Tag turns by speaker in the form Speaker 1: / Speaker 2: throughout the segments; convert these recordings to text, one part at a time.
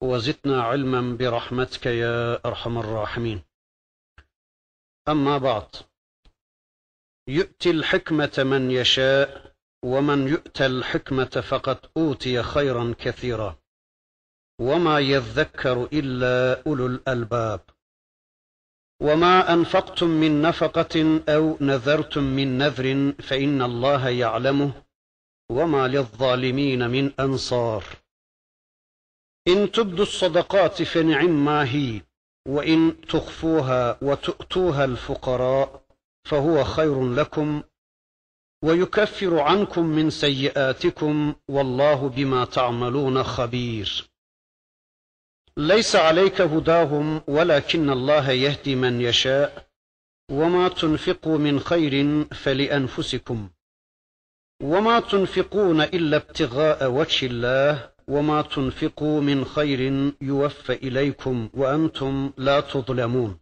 Speaker 1: وزدنا علما برحمتك يا أرحم الراحمين. أما بعد يؤتي الحكمة من يشاء ومن يؤت الحكمة فقد أوتي خيرا كثيرا. وما يذكر إلا أولو الألباب. وما أنفقتم من نفقة أو نذرتم من نذر فإن الله يعلمه وما للظالمين من أنصار. إن تبدوا الصدقات فنعم ما هي وإن تخفوها وتؤتوها الفقراء فهو خير لكم ويكفر عنكم من سيئاتكم والله بما تعملون خبير. ليس عليك هداهم ولكن الله يهدي من يشاء وما تنفقوا من خير فلأنفسكم وما تنفقون إلا ابتغاء وجه الله وما تنفقوا من خير يوفى إليكم وأنتم لا تظلمون.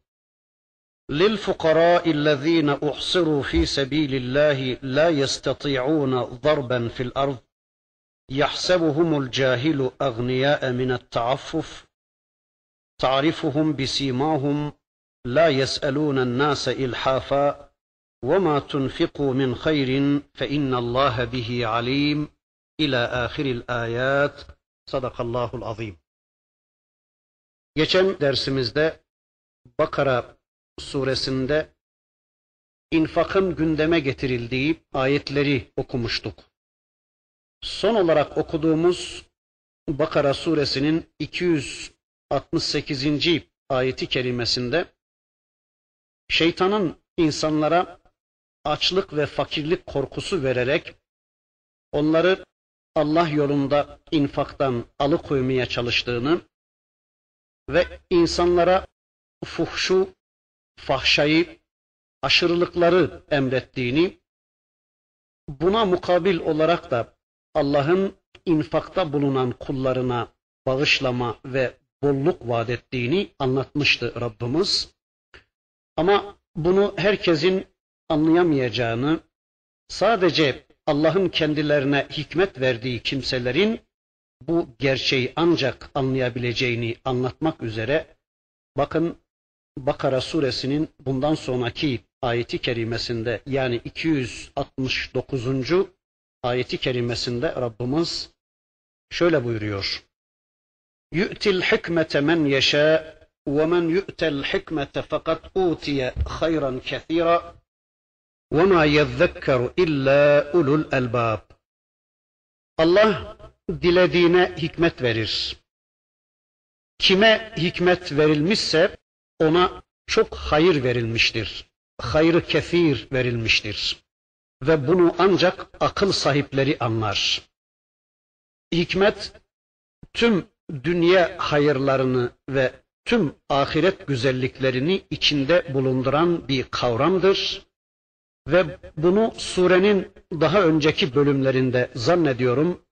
Speaker 1: للفقراء الذين أحصروا في سبيل الله لا يستطيعون ضربا في الأرض يحسبهم الجاهل أغنياء من التعفف تعرفهم بسيماهم لا يسألون الناس إلحافا وما تنفقوا من خير فإن الله به عليم. إلى آخر الآيات Sadakallahul azim. Geçen dersimizde Bakara suresinde infakın gündeme getirildiği ayetleri okumuştuk. Son olarak okuduğumuz Bakara suresinin 268. ayeti kerimesinde şeytanın insanlara açlık ve fakirlik korkusu vererek onları Allah yolunda infaktan alıkoymaya çalıştığını ve insanlara fuhşu, fahşayı, aşırılıkları emrettiğini, buna mukabil olarak da Allah'ın infakta bulunan kullarına bağışlama ve bolluk vaat ettiğini anlatmıştı Rabbimiz. Ama bunu herkesin anlayamayacağını, sadece Allah'ın kendilerine hikmet verdiği kimselerin bu gerçeği ancak anlayabileceğini anlatmak üzere bakın Bakara suresinin bundan sonraki ayeti kerimesinde yani 269. ayeti kerimesinde Rabbimiz şöyle buyuruyor. Yu'til hikmete men yeşâ ve men yu'tel hikmete fakat utiye hayran kethira وَمَا يَذَّكَّرُ اِلَّا اُلُوا الْاَلْبَابِ Allah dilediğine hikmet verir. Kime hikmet verilmişse ona çok hayır verilmiştir. Hayrı kefir verilmiştir. Ve bunu ancak akıl sahipleri anlar. Hikmet tüm dünya hayırlarını ve tüm ahiret güzelliklerini içinde bulunduran bir kavramdır ve bunu surenin daha önceki bölümlerinde zannediyorum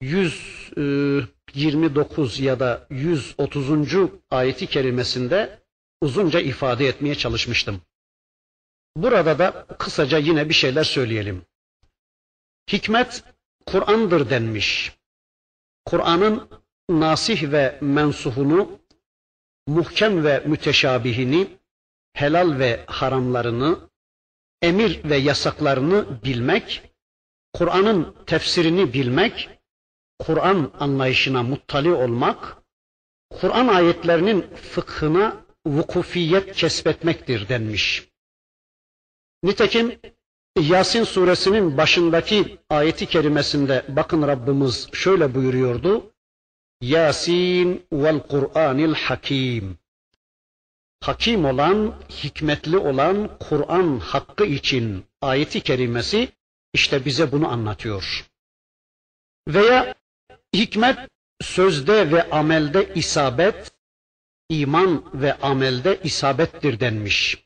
Speaker 1: 129 e, ya da 130. ayeti kerimesinde uzunca ifade etmeye çalışmıştım. Burada da kısaca yine bir şeyler söyleyelim. Hikmet Kur'an'dır denmiş. Kur'an'ın nasih ve mensuhunu, muhkem ve müteşabihini, helal ve haramlarını, emir ve yasaklarını bilmek, Kur'an'ın tefsirini bilmek, Kur'an anlayışına muttali olmak, Kur'an ayetlerinin fıkhına vukufiyet kesbetmektir denmiş. Nitekim Yasin suresinin başındaki ayeti kerimesinde bakın Rabbimiz şöyle buyuruyordu. Yasin vel Kur'anil Hakim hakim olan, hikmetli olan Kur'an hakkı için ayeti kerimesi işte bize bunu anlatıyor. Veya hikmet sözde ve amelde isabet, iman ve amelde isabettir denmiş.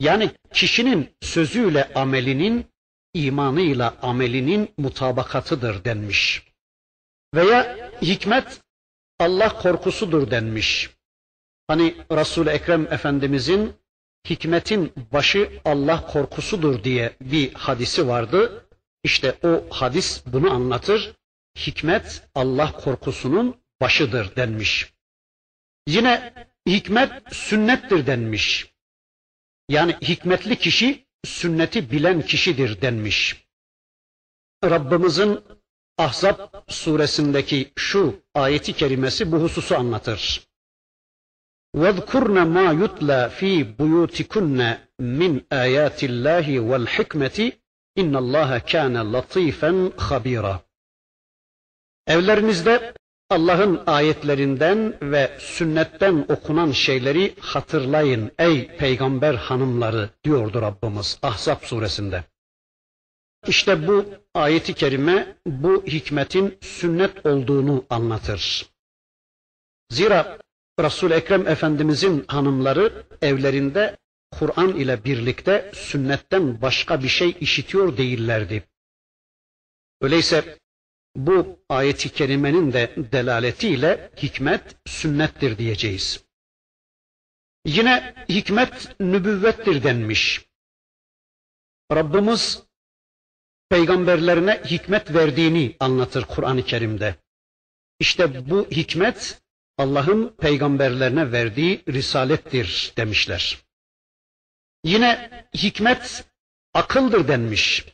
Speaker 1: Yani kişinin sözüyle amelinin, imanıyla amelinin mutabakatıdır denmiş. Veya hikmet Allah korkusudur denmiş. Hani Resul-i Ekrem Efendimizin hikmetin başı Allah korkusudur diye bir hadisi vardı. İşte o hadis bunu anlatır. Hikmet Allah korkusunun başıdır denmiş. Yine hikmet sünnettir denmiş. Yani hikmetli kişi sünneti bilen kişidir denmiş. Rabbimizin Ahzab suresindeki şu ayeti kerimesi bu hususu anlatır. وَاذْكُرْنَ مَا يُتْلَى ف۪ي بُيُوتِكُنَّ مِنْ آيَاتِ اللّٰهِ وَالْحِكْمَةِ اِنَّ اللّٰهَ كَانَ لَط۪يفًا خَب۪يرًا Evlerinizde Allah'ın ayetlerinden ve sünnetten okunan şeyleri hatırlayın ey peygamber hanımları diyordu Rabbimiz Ahzab suresinde. İşte bu ayeti kerime bu hikmetin sünnet olduğunu anlatır. Zira resul Ekrem Efendimizin hanımları evlerinde Kur'an ile birlikte sünnetten başka bir şey işitiyor değillerdi. Öyleyse bu ayeti kerimenin de delaletiyle hikmet sünnettir diyeceğiz. Yine hikmet nübüvvettir denmiş. Rabbimiz peygamberlerine hikmet verdiğini anlatır Kur'an-ı Kerim'de. İşte bu hikmet Allah'ın peygamberlerine verdiği risalettir demişler. Yine hikmet akıldır denmiş.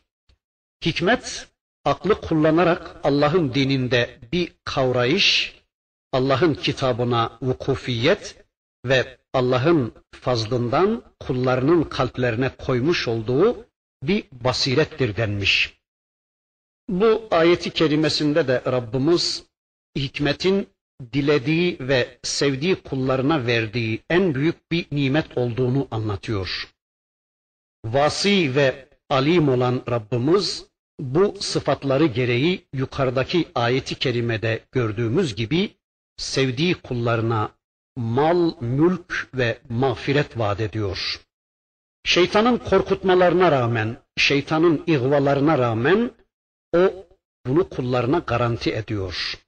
Speaker 1: Hikmet aklı kullanarak Allah'ın dininde bir kavrayış, Allah'ın kitabına vukufiyet ve Allah'ın fazlından kullarının kalplerine koymuş olduğu bir basirettir denmiş. Bu ayeti kerimesinde de Rabbimiz hikmetin dilediği ve sevdiği kullarına verdiği en büyük bir nimet olduğunu anlatıyor. Vasi ve alim olan Rabbimiz bu sıfatları gereği yukarıdaki ayeti kerimede gördüğümüz gibi sevdiği kullarına mal, mülk ve mağfiret vaat ediyor. Şeytanın korkutmalarına rağmen, şeytanın ihvalarına rağmen o bunu kullarına garanti ediyor.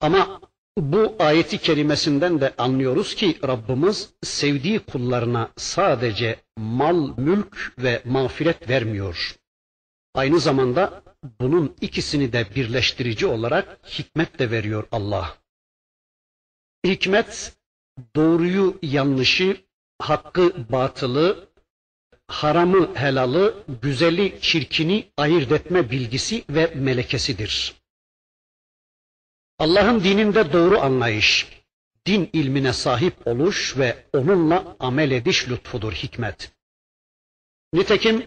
Speaker 1: Ama bu ayeti kerimesinden de anlıyoruz ki Rabbimiz sevdiği kullarına sadece mal, mülk ve mağfiret vermiyor. Aynı zamanda bunun ikisini de birleştirici olarak hikmet de veriyor Allah. Hikmet doğruyu yanlışı, hakkı batılı, haramı helalı, güzeli çirkini ayırt etme bilgisi ve melekesidir. Allah'ın dininde doğru anlayış, din ilmine sahip oluş ve onunla amel ediş lütfudur hikmet. Nitekim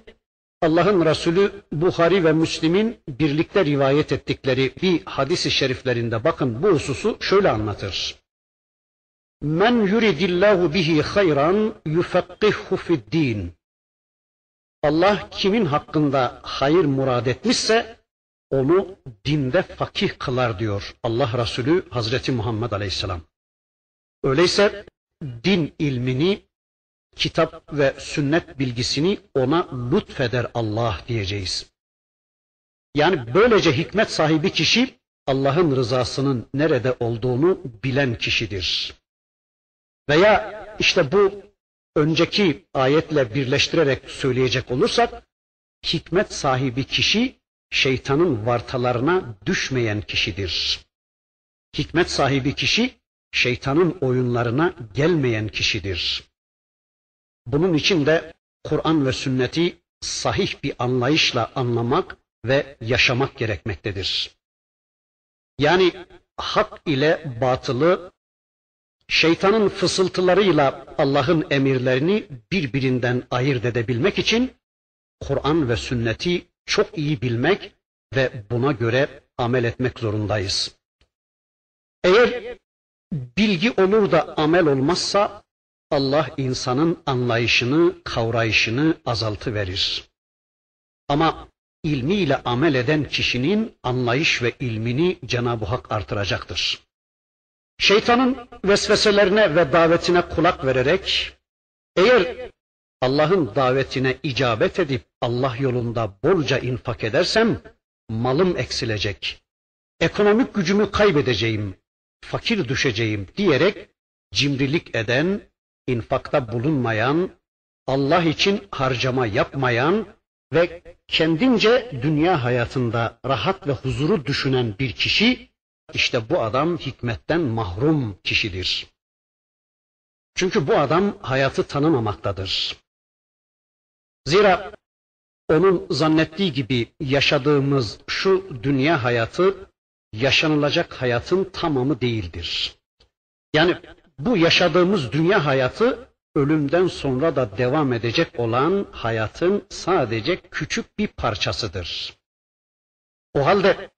Speaker 1: Allah'ın Resulü Buhari ve Müslim'in birlikte rivayet ettikleri bir hadisi şeriflerinde bakın bu hususu şöyle anlatır. Men yuridillahu bihi hayran yufakkihu fid din. Allah kimin hakkında hayır murad etmişse onu dinde fakih kılar diyor Allah Resulü Hazreti Muhammed Aleyhisselam. Öyleyse din ilmini, kitap ve sünnet bilgisini ona lütfeder Allah diyeceğiz. Yani böylece hikmet sahibi kişi Allah'ın rızasının nerede olduğunu bilen kişidir. Veya işte bu önceki ayetle birleştirerek söyleyecek olursak hikmet sahibi kişi şeytanın vartalarına düşmeyen kişidir. Hikmet sahibi kişi şeytanın oyunlarına gelmeyen kişidir. Bunun için de Kur'an ve sünneti sahih bir anlayışla anlamak ve yaşamak gerekmektedir. Yani hak ile batılı, şeytanın fısıltılarıyla Allah'ın emirlerini birbirinden ayırt edebilmek için Kur'an ve sünneti çok iyi bilmek ve buna göre amel etmek zorundayız. Eğer bilgi olur da amel olmazsa Allah insanın anlayışını, kavrayışını azaltı verir. Ama ilmiyle amel eden kişinin anlayış ve ilmini Cenab-ı Hak artıracaktır. Şeytanın vesveselerine ve davetine kulak vererek eğer Allah'ın davetine icabet edip Allah yolunda bolca infak edersem malım eksilecek. Ekonomik gücümü kaybedeceğim, fakir düşeceğim diyerek cimrilik eden, infakta bulunmayan, Allah için harcama yapmayan ve kendince dünya hayatında rahat ve huzuru düşünen bir kişi, işte bu adam hikmetten mahrum kişidir. Çünkü bu adam hayatı tanımamaktadır. Zira onun zannettiği gibi yaşadığımız şu dünya hayatı yaşanılacak hayatın tamamı değildir. Yani bu yaşadığımız dünya hayatı ölümden sonra da devam edecek olan hayatın sadece küçük bir parçasıdır. O halde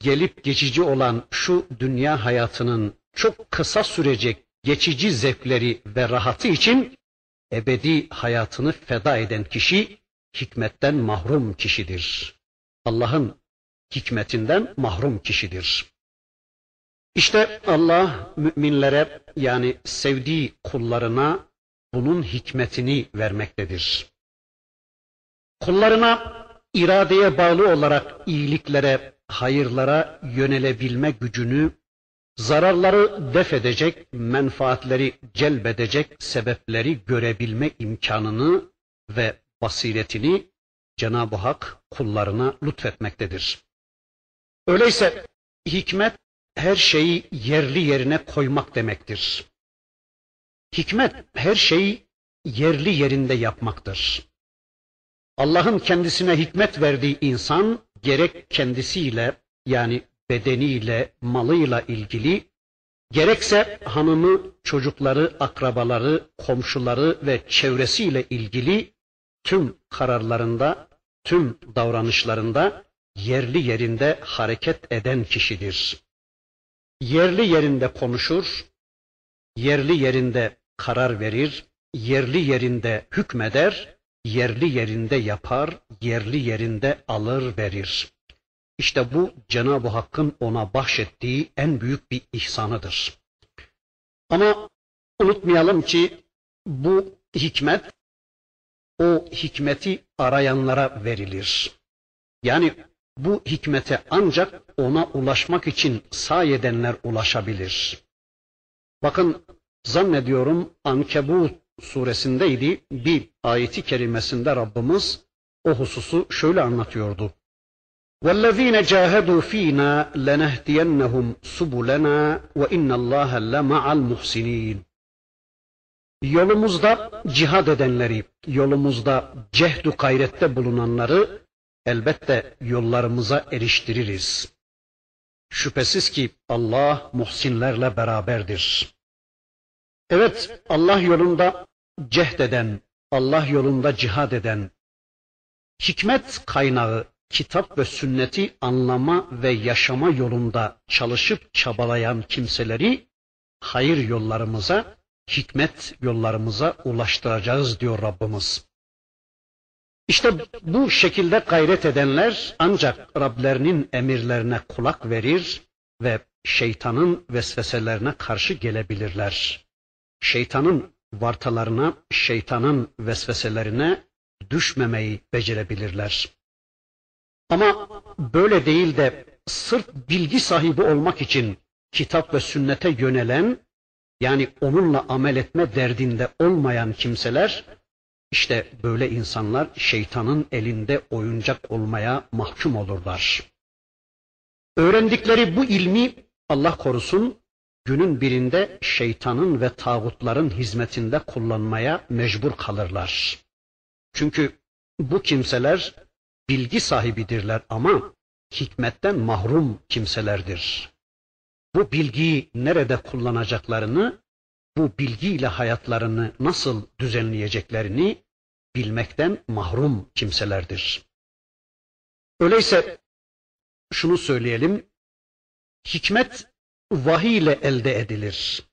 Speaker 1: gelip geçici olan şu dünya hayatının çok kısa sürecek geçici zevkleri ve rahatı için ebedi hayatını feda eden kişi hikmetten mahrum kişidir. Allah'ın hikmetinden mahrum kişidir. İşte Allah müminlere yani sevdiği kullarına bunun hikmetini vermektedir. Kullarına iradeye bağlı olarak iyiliklere, hayırlara yönelebilme gücünü, zararları def edecek, menfaatleri celbedecek sebepleri görebilme imkanını ve basiretini Cenab-ı Hak kullarına lütfetmektedir. Öyleyse hikmet her şeyi yerli yerine koymak demektir. Hikmet her şeyi yerli yerinde yapmaktır. Allah'ın kendisine hikmet verdiği insan gerek kendisiyle yani bedeniyle, malıyla ilgili gerekse hanımı, çocukları, akrabaları, komşuları ve çevresiyle ilgili tüm kararlarında, tüm davranışlarında yerli yerinde hareket eden kişidir. Yerli yerinde konuşur, yerli yerinde karar verir, yerli yerinde hükmeder, yerli yerinde yapar, yerli yerinde alır verir. İşte bu Cenab-ı Hakk'ın ona bahşettiği en büyük bir ihsanıdır. Ama unutmayalım ki bu hikmet o hikmeti arayanlara verilir. Yani bu hikmete ancak ona ulaşmak için sahi edenler ulaşabilir. Bakın zannediyorum Ankebut suresindeydi bir ayeti kerimesinde Rabbimiz o hususu şöyle anlatıyordu. وَالَّذ۪ينَ جَاهَدُوا ف۪ينَا لَنَهْدِيَنَّهُمْ سُبُلَنَا وَاِنَّ اللّٰهَ لَمَعَ الْمُحْسِنِينَ Yolumuzda cihad edenleri, yolumuzda cehdu gayrette bulunanları elbette yollarımıza eriştiririz. Şüphesiz ki Allah muhsinlerle beraberdir. Evet Allah yolunda cehd eden, Allah yolunda cihad eden, hikmet kaynağı kitap ve sünneti anlama ve yaşama yolunda çalışıp çabalayan kimseleri hayır yollarımıza, hikmet yollarımıza ulaştıracağız diyor Rabbimiz. İşte bu şekilde gayret edenler ancak Rablerinin emirlerine kulak verir ve şeytanın vesveselerine karşı gelebilirler. Şeytanın vartalarına, şeytanın vesveselerine düşmemeyi becerebilirler. Ama böyle değil de sırf bilgi sahibi olmak için kitap ve sünnete yönelen yani onunla amel etme derdinde olmayan kimseler işte böyle insanlar şeytanın elinde oyuncak olmaya mahkum olurlar. Öğrendikleri bu ilmi Allah korusun günün birinde şeytanın ve tağutların hizmetinde kullanmaya mecbur kalırlar. Çünkü bu kimseler bilgi sahibidirler ama hikmetten mahrum kimselerdir. Bu bilgiyi nerede kullanacaklarını, bu bilgiyle hayatlarını nasıl düzenleyeceklerini bilmekten mahrum kimselerdir. Öyleyse şunu söyleyelim, hikmet vahiy ile elde edilir.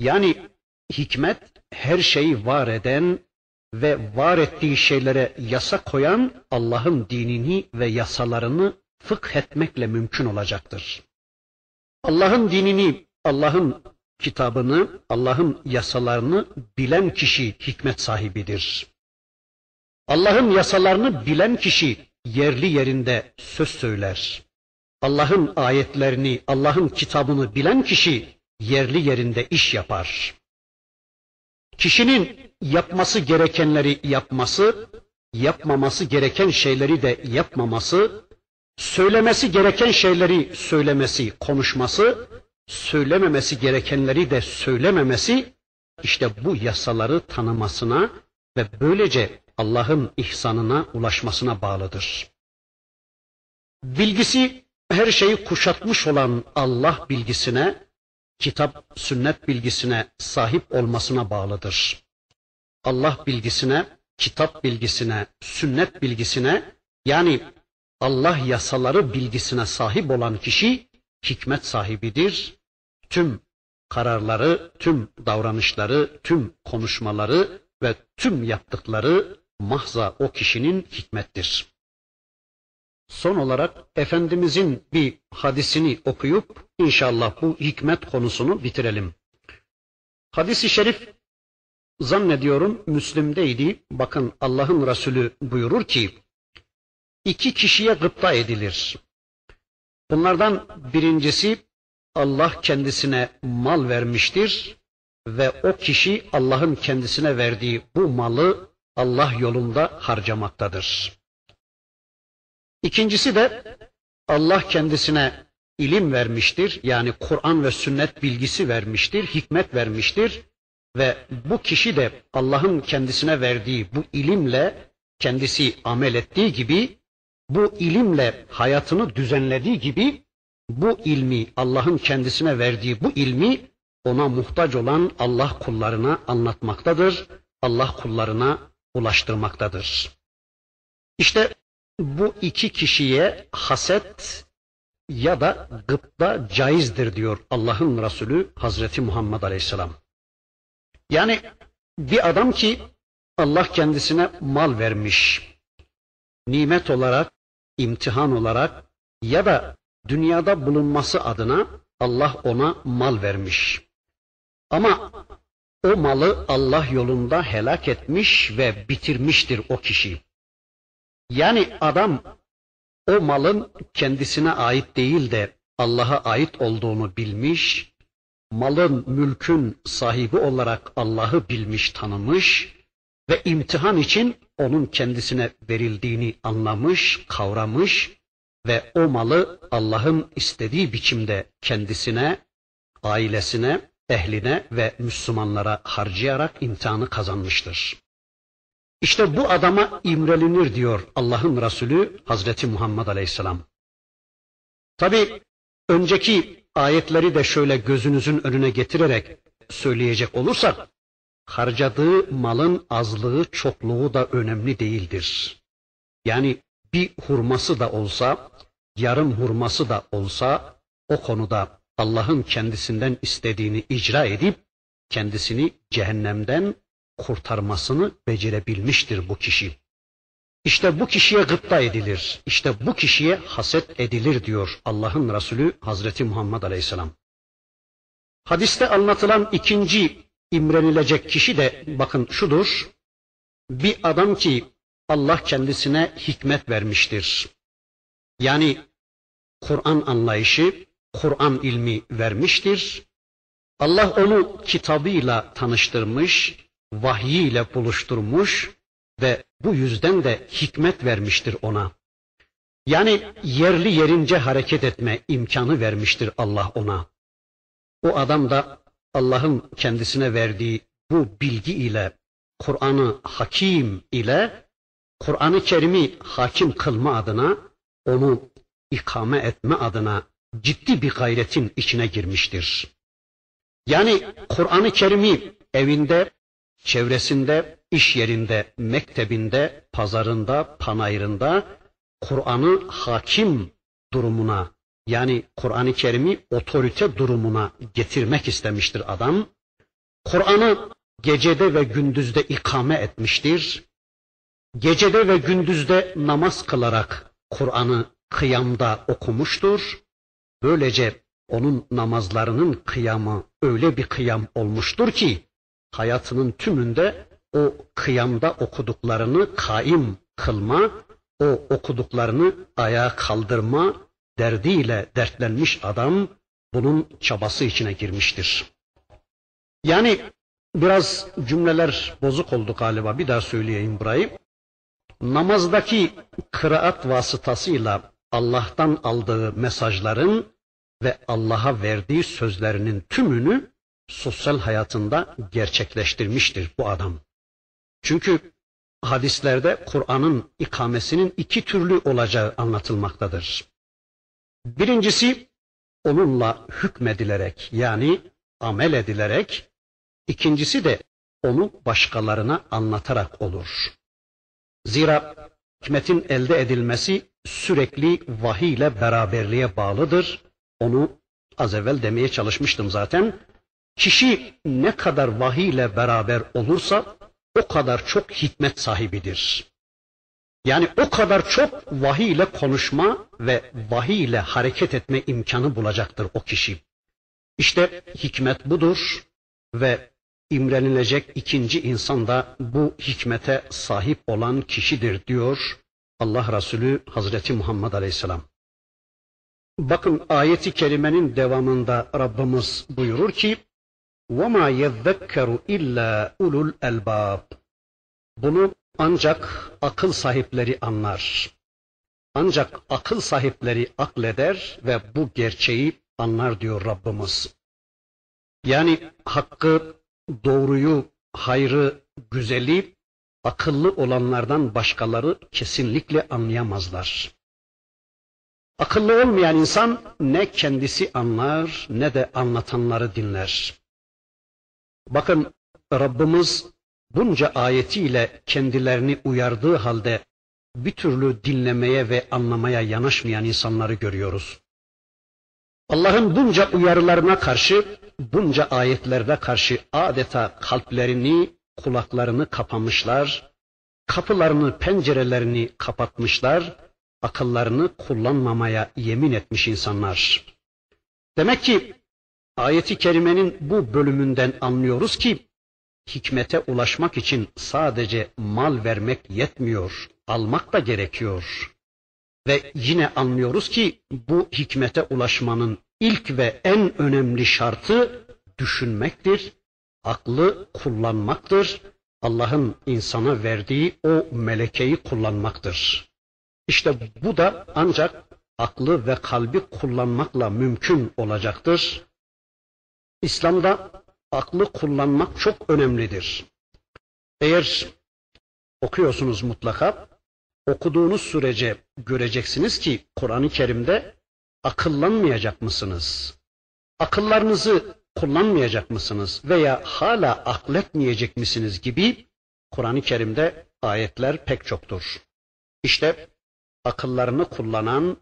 Speaker 1: Yani hikmet her şeyi var eden, ve var ettiği şeylere yasa koyan Allah'ın dinini ve yasalarını fıkh etmekle mümkün olacaktır. Allah'ın dinini, Allah'ın kitabını, Allah'ın yasalarını bilen kişi hikmet sahibidir. Allah'ın yasalarını bilen kişi yerli yerinde söz söyler. Allah'ın ayetlerini, Allah'ın kitabını bilen kişi yerli yerinde iş yapar. Kişinin yapması gerekenleri yapması, yapmaması gereken şeyleri de yapmaması, söylemesi gereken şeyleri söylemesi, konuşması, söylememesi gerekenleri de söylememesi, işte bu yasaları tanımasına ve böylece Allah'ın ihsanına ulaşmasına bağlıdır. Bilgisi her şeyi kuşatmış olan Allah bilgisine, kitap, sünnet bilgisine sahip olmasına bağlıdır. Allah bilgisine, kitap bilgisine, sünnet bilgisine yani Allah yasaları bilgisine sahip olan kişi hikmet sahibidir. Tüm kararları, tüm davranışları, tüm konuşmaları ve tüm yaptıkları mahza o kişinin hikmettir. Son olarak Efendimizin bir hadisini okuyup inşallah bu hikmet konusunu bitirelim. Hadis-i şerif zannediyorum Müslim'deydi. Bakın Allah'ın Resulü buyurur ki iki kişiye gıpta edilir. Bunlardan birincisi Allah kendisine mal vermiştir ve o kişi Allah'ın kendisine verdiği bu malı Allah yolunda harcamaktadır. İkincisi de Allah kendisine ilim vermiştir. Yani Kur'an ve sünnet bilgisi vermiştir, hikmet vermiştir ve bu kişi de Allah'ın kendisine verdiği bu ilimle kendisi amel ettiği gibi bu ilimle hayatını düzenlediği gibi bu ilmi Allah'ın kendisine verdiği bu ilmi ona muhtaç olan Allah kullarına anlatmaktadır. Allah kullarına ulaştırmaktadır. İşte bu iki kişiye haset ya da gıpta caizdir diyor Allah'ın Resulü Hazreti Muhammed Aleyhisselam. Yani bir adam ki Allah kendisine mal vermiş, nimet olarak, imtihan olarak ya da dünyada bulunması adına Allah ona mal vermiş. Ama o malı Allah yolunda helak etmiş ve bitirmiştir o kişi. Yani adam o malın kendisine ait değil de Allah'a ait olduğunu bilmiş, malın, mülkün sahibi olarak Allah'ı bilmiş, tanımış ve imtihan için onun kendisine verildiğini anlamış, kavramış ve o malı Allah'ın istediği biçimde kendisine, ailesine, ehline ve Müslümanlara harcayarak imtihanı kazanmıştır. İşte bu adama imrelinir diyor Allah'ın Resulü Hazreti Muhammed Aleyhisselam. Tabi önceki ayetleri de şöyle gözünüzün önüne getirerek söyleyecek olursak, harcadığı malın azlığı, çokluğu da önemli değildir. Yani bir hurması da olsa, yarım hurması da olsa o konuda Allah'ın kendisinden istediğini icra edip kendisini cehennemden kurtarmasını becerebilmiştir bu kişi. İşte bu kişiye gıpta edilir. İşte bu kişiye haset edilir diyor Allah'ın Resulü Hazreti Muhammed Aleyhisselam. Hadiste anlatılan ikinci imrenilecek kişi de bakın şudur. Bir adam ki Allah kendisine hikmet vermiştir. Yani Kur'an anlayışı, Kur'an ilmi vermiştir. Allah onu kitabıyla tanıştırmış, vahyiyle buluşturmuş ve bu yüzden de hikmet vermiştir ona. Yani yerli yerince hareket etme imkanı vermiştir Allah ona. O adam da Allah'ın kendisine verdiği bu bilgi ile Kur'an'ı hakim ile Kur'an-ı Kerim'i hakim kılma adına onu ikame etme adına ciddi bir gayretin içine girmiştir. Yani Kur'an-ı Kerim'i evinde, çevresinde, iş yerinde, mektebinde, pazarında, panayırında Kur'an'ı hakim durumuna yani Kur'an-ı Kerim'i otorite durumuna getirmek istemiştir adam. Kur'an'ı gecede ve gündüzde ikame etmiştir. Gecede ve gündüzde namaz kılarak Kur'an'ı kıyamda okumuştur. Böylece onun namazlarının kıyamı öyle bir kıyam olmuştur ki hayatının tümünde o kıyamda okuduklarını kaim kılma, o okuduklarını ayağa kaldırma derdiyle dertlenmiş adam bunun çabası içine girmiştir. Yani biraz cümleler bozuk oldu galiba bir daha söyleyeyim burayı. Namazdaki kıraat vasıtasıyla Allah'tan aldığı mesajların ve Allah'a verdiği sözlerinin tümünü sosyal hayatında gerçekleştirmiştir bu adam. Çünkü hadislerde Kur'an'ın ikamesinin iki türlü olacağı anlatılmaktadır. Birincisi onunla hükmedilerek yani amel edilerek, ikincisi de onu başkalarına anlatarak olur. Zira hikmetin elde edilmesi sürekli vahiy ile beraberliğe bağlıdır. Onu az evvel demeye çalışmıştım zaten. Kişi ne kadar vahiy ile beraber olursa o kadar çok hikmet sahibidir. Yani o kadar çok vahiy ile konuşma ve vahiy ile hareket etme imkanı bulacaktır o kişi. İşte hikmet budur ve imrenilecek ikinci insan da bu hikmete sahip olan kişidir diyor Allah Resulü Hazreti Muhammed Aleyhisselam. Bakın ayeti kerimenin devamında Rabbimiz buyurur ki وَمَا يَذَّكَّرُ illa ulul elbab. Bunu ancak akıl sahipleri anlar. Ancak akıl sahipleri akleder ve bu gerçeği anlar diyor Rabbimiz. Yani hakkı, doğruyu, hayrı, güzeli akıllı olanlardan başkaları kesinlikle anlayamazlar. Akıllı olmayan insan ne kendisi anlar ne de anlatanları dinler. Bakın Rabbimiz bunca ayetiyle kendilerini uyardığı halde bir türlü dinlemeye ve anlamaya yanaşmayan insanları görüyoruz. Allah'ın bunca uyarılarına karşı, bunca ayetlerine karşı adeta kalplerini, kulaklarını kapamışlar, kapılarını, pencerelerini kapatmışlar, akıllarını kullanmamaya yemin etmiş insanlar. Demek ki ayeti kerimenin bu bölümünden anlıyoruz ki hikmete ulaşmak için sadece mal vermek yetmiyor, almak da gerekiyor. Ve yine anlıyoruz ki bu hikmete ulaşmanın ilk ve en önemli şartı düşünmektir, aklı kullanmaktır, Allah'ın insana verdiği o melekeyi kullanmaktır. İşte bu da ancak aklı ve kalbi kullanmakla mümkün olacaktır. İslam'da aklı kullanmak çok önemlidir. Eğer okuyorsunuz mutlaka, okuduğunuz sürece göreceksiniz ki Kur'an-ı Kerim'de akıllanmayacak mısınız? Akıllarınızı kullanmayacak mısınız? Veya hala akletmeyecek misiniz gibi Kur'an-ı Kerim'de ayetler pek çoktur. İşte akıllarını kullanan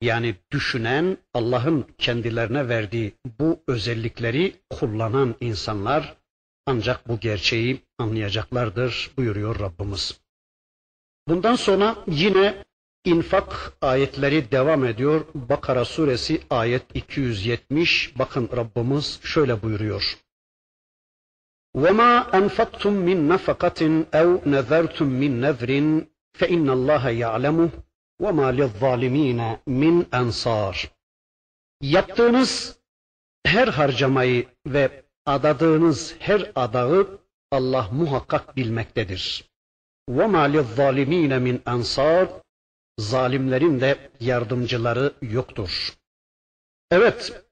Speaker 1: yani düşünen Allah'ın kendilerine verdiği bu özellikleri kullanan insanlar ancak bu gerçeği anlayacaklardır buyuruyor Rabbimiz. Bundan sonra yine infak ayetleri devam ediyor. Bakara suresi ayet 270. Bakın Rabbimiz şöyle buyuruyor. وَمَا أَنْفَقْتُمْ مِنْ نَفَقَةٍ اَوْ نَذَرْتُمْ مِنْ نَذْرٍ فَإِنَّ اللّٰهَ يَعْلَمُهُ وَمَا لِلظَّالِم۪ينَ min ansar. Yaptığınız her harcamayı ve adadığınız her adağı Allah muhakkak bilmektedir. وَمَا لِلظَّالِم۪ينَ min ansar. Zalimlerin de yardımcıları yoktur. Evet,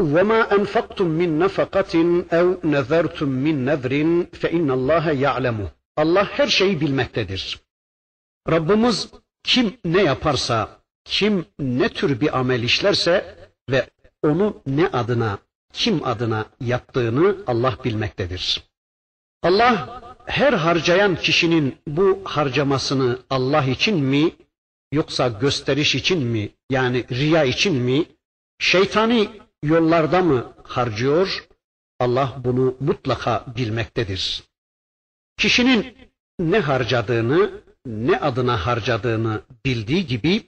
Speaker 1: وَمَا أَنْفَقْتُمْ مِنْ نَفَقَةٍ اَوْ نَذَرْتُمْ مِنْ نَذْرٍ فَاِنَّ اللّٰهَ يَعْلَمُهُ Allah her şeyi bilmektedir. Rabbimiz kim ne yaparsa, kim ne tür bir amel işlerse ve onu ne adına, kim adına yaptığını Allah bilmektedir. Allah her harcayan kişinin bu harcamasını Allah için mi yoksa gösteriş için mi yani riya için mi şeytani yollarda mı harcıyor Allah bunu mutlaka bilmektedir. Kişinin ne harcadığını, ne adına harcadığını bildiği gibi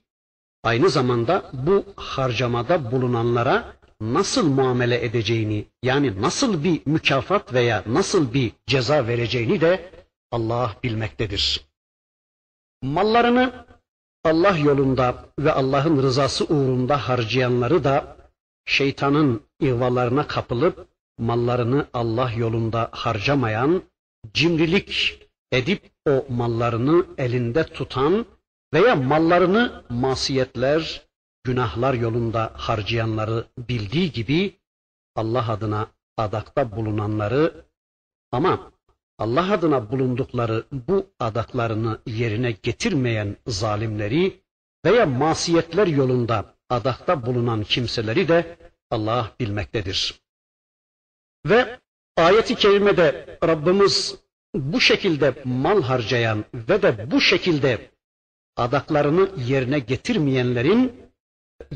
Speaker 1: aynı zamanda bu harcamada bulunanlara nasıl muamele edeceğini yani nasıl bir mükafat veya nasıl bir ceza vereceğini de Allah bilmektedir. Mallarını Allah yolunda ve Allah'ın rızası uğrunda harcayanları da şeytanın ihvalarına kapılıp mallarını Allah yolunda harcamayan, cimrilik edip o mallarını elinde tutan veya mallarını masiyetler, günahlar yolunda harcayanları bildiği gibi Allah adına adakta bulunanları ama Allah adına bulundukları bu adaklarını yerine getirmeyen zalimleri veya masiyetler yolunda adakta bulunan kimseleri de Allah bilmektedir. Ve ayeti kerimede Rabbimiz bu şekilde mal harcayan ve de bu şekilde adaklarını yerine getirmeyenlerin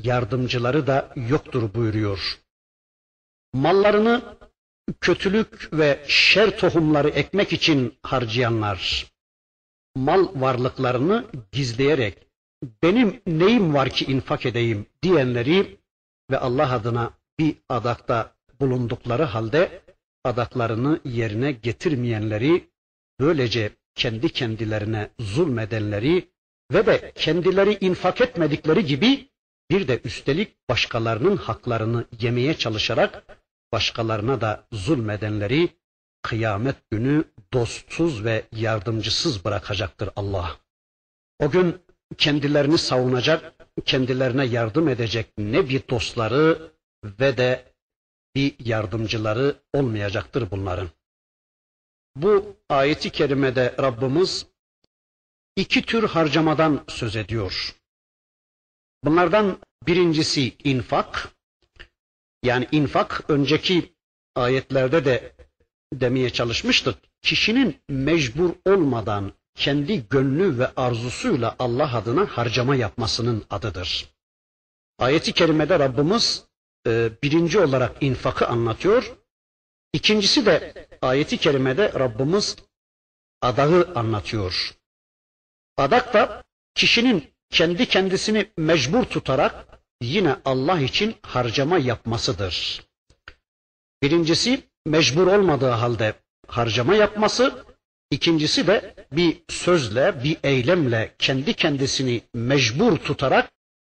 Speaker 1: yardımcıları da yoktur buyuruyor. Mallarını kötülük ve şer tohumları ekmek için harcayanlar, mal varlıklarını gizleyerek benim neyim var ki infak edeyim diyenleri ve Allah adına bir adakta bulundukları halde adaklarını yerine getirmeyenleri böylece kendi kendilerine zulmedenleri ve de kendileri infak etmedikleri gibi bir de üstelik başkalarının haklarını yemeye çalışarak başkalarına da zulmedenleri kıyamet günü dostsuz ve yardımcısız bırakacaktır Allah. O gün kendilerini savunacak, kendilerine yardım edecek ne bir dostları ve de bir yardımcıları olmayacaktır bunların. Bu ayeti kerimede Rabbimiz iki tür harcamadan söz ediyor. Bunlardan birincisi infak. Yani infak önceki ayetlerde de demeye çalışmıştık. Kişinin mecbur olmadan kendi gönlü ve arzusuyla Allah adına harcama yapmasının adıdır. Ayeti kerimede Rabbimiz e, birinci olarak infakı anlatıyor. İkincisi de ayeti kerimede Rabbimiz adağı anlatıyor. Adak da kişinin kendi kendisini mecbur tutarak yine Allah için harcama yapmasıdır. Birincisi mecbur olmadığı halde harcama yapması, ikincisi de bir sözle, bir eylemle kendi kendisini mecbur tutarak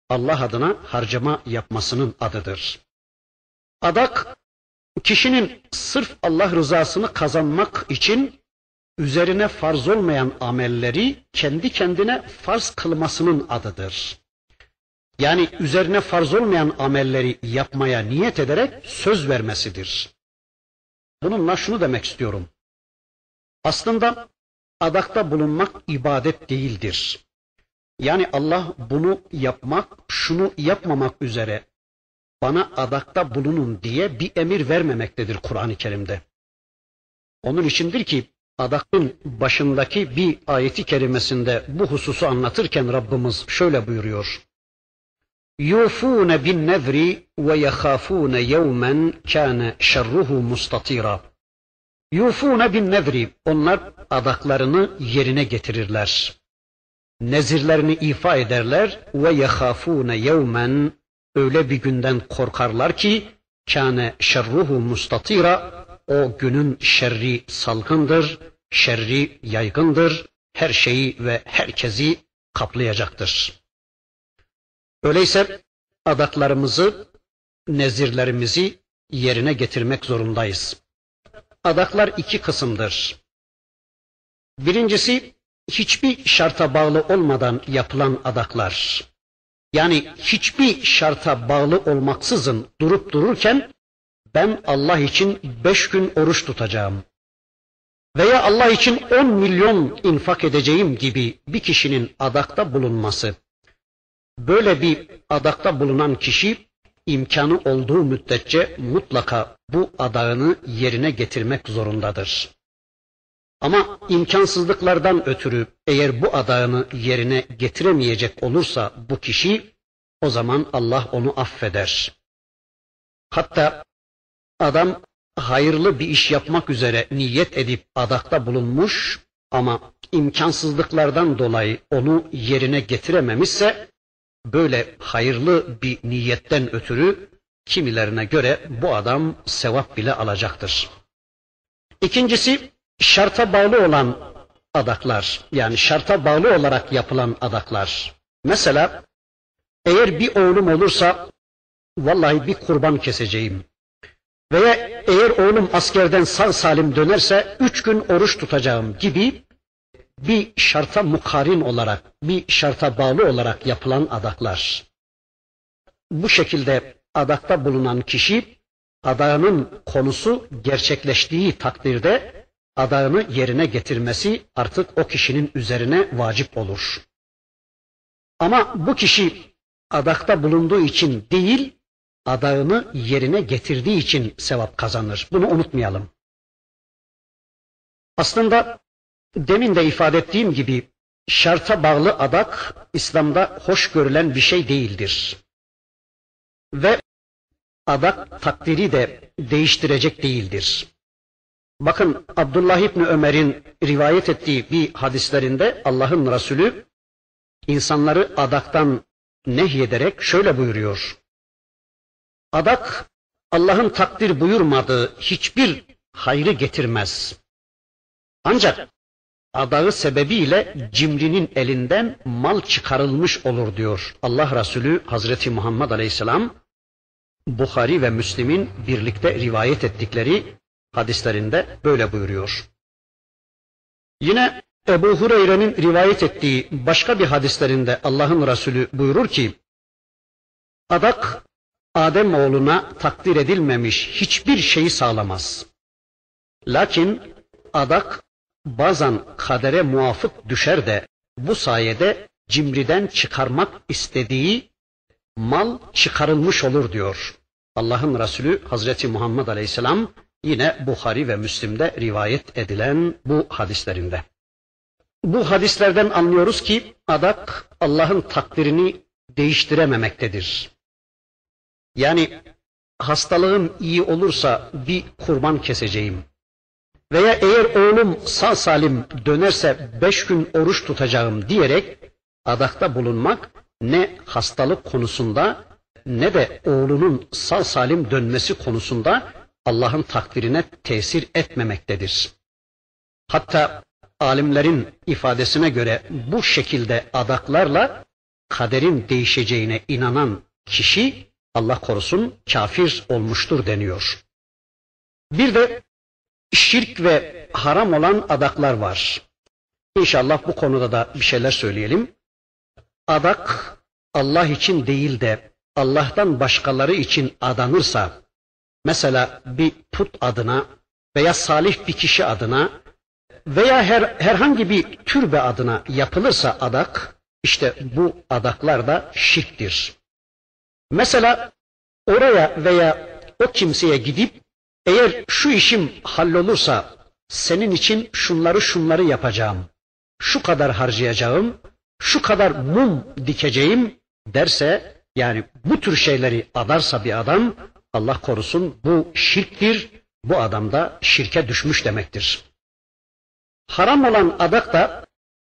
Speaker 1: Allah adına harcama yapmasının adıdır. Adak kişinin sırf Allah rızasını kazanmak için üzerine farz olmayan amelleri kendi kendine farz kılmasının adıdır. Yani üzerine farz olmayan amelleri yapmaya niyet ederek söz vermesidir. Bununla şunu demek istiyorum. Aslında adakta bulunmak ibadet değildir. Yani Allah bunu yapmak, şunu yapmamak üzere bana adakta bulunun diye bir emir vermemektedir Kur'an-ı Kerim'de. Onun içindir ki adakın başındaki bir ayeti kerimesinde bu hususu anlatırken Rabbimiz şöyle buyuruyor. Yufun bin nevri ve yahafun yevmen kana şerruhu mustatira. Yufun bin nevri onlar adaklarını yerine getirirler. Nezirlerini ifa ederler ve yahafun yevmen öyle bir günden korkarlar ki kâne şerruhu mustatira o günün şerri salgındır, şerri yaygındır, her şeyi ve herkesi kaplayacaktır. Öyleyse adaklarımızı, nezirlerimizi yerine getirmek zorundayız. Adaklar iki kısımdır. Birincisi hiçbir şarta bağlı olmadan yapılan adaklar. Yani hiçbir şarta bağlı olmaksızın durup dururken ben Allah için beş gün oruç tutacağım veya Allah için on milyon infak edeceğim gibi bir kişinin adakta bulunması. Böyle bir adakta bulunan kişi imkanı olduğu müddetçe mutlaka bu adağını yerine getirmek zorundadır. Ama imkansızlıklardan ötürü eğer bu adağını yerine getiremeyecek olursa bu kişi o zaman Allah onu affeder. Hatta adam hayırlı bir iş yapmak üzere niyet edip adakta bulunmuş ama imkansızlıklardan dolayı onu yerine getirememişse böyle hayırlı bir niyetten ötürü kimilerine göre bu adam sevap bile alacaktır. İkincisi şarta bağlı olan adaklar yani şarta bağlı olarak yapılan adaklar. Mesela eğer bir oğlum olursa vallahi bir kurban keseceğim. Veya eğer oğlum askerden sağ salim dönerse üç gün oruç tutacağım gibi bir şarta mukarin olarak, bir şarta bağlı olarak yapılan adaklar. Bu şekilde adakta bulunan kişi adağının konusu gerçekleştiği takdirde adağını yerine getirmesi artık o kişinin üzerine vacip olur. Ama bu kişi adakta bulunduğu için değil, adağını yerine getirdiği için sevap kazanır. Bunu unutmayalım. Aslında demin de ifade ettiğim gibi şarta bağlı adak İslam'da hoş görülen bir şey değildir. Ve adak takdiri de değiştirecek değildir. Bakın Abdullah İbni Ömer'in rivayet ettiği bir hadislerinde Allah'ın Resulü insanları adaktan nehyederek şöyle buyuruyor. Adak Allah'ın takdir buyurmadığı hiçbir hayrı getirmez. Ancak adağı sebebiyle cimrinin elinden mal çıkarılmış olur diyor. Allah Resulü Hazreti Muhammed Aleyhisselam Bukhari ve Müslim'in birlikte rivayet ettikleri hadislerinde böyle buyuruyor. Yine Ebu Hureyre'nin rivayet ettiği başka bir hadislerinde Allah'ın Resulü buyurur ki, Adak Adem oğluna takdir edilmemiş hiçbir şeyi sağlamaz. Lakin adak bazen kadere muafık düşer de bu sayede cimriden çıkarmak istediği mal çıkarılmış olur diyor. Allah'ın Resulü Hazreti Muhammed Aleyhisselam yine Bukhari ve Müslim'de rivayet edilen bu hadislerinde. Bu hadislerden anlıyoruz ki adak Allah'ın takdirini değiştirememektedir. Yani hastalığım iyi olursa bir kurban keseceğim. Veya eğer oğlum sağ salim dönerse beş gün oruç tutacağım diyerek adakta bulunmak ne hastalık konusunda ne de oğlunun sağ salim dönmesi konusunda Allah'ın takdirine tesir etmemektedir. Hatta alimlerin ifadesine göre bu şekilde adaklarla kaderin değişeceğine inanan kişi Allah korusun kafir olmuştur deniyor. Bir de şirk ve haram olan adaklar var. İnşallah bu konuda da bir şeyler söyleyelim. Adak Allah için değil de Allah'tan başkaları için adanırsa, mesela bir put adına veya salih bir kişi adına veya her, herhangi bir türbe adına yapılırsa adak, işte bu adaklar da şirktir. Mesela oraya veya o kimseye gidip eğer şu işim hallolursa senin için şunları şunları yapacağım, şu kadar harcayacağım, şu kadar mum dikeceğim derse yani bu tür şeyleri adarsa bir adam Allah korusun bu şirktir. Bu adam da şirke düşmüş demektir. Haram olan adak da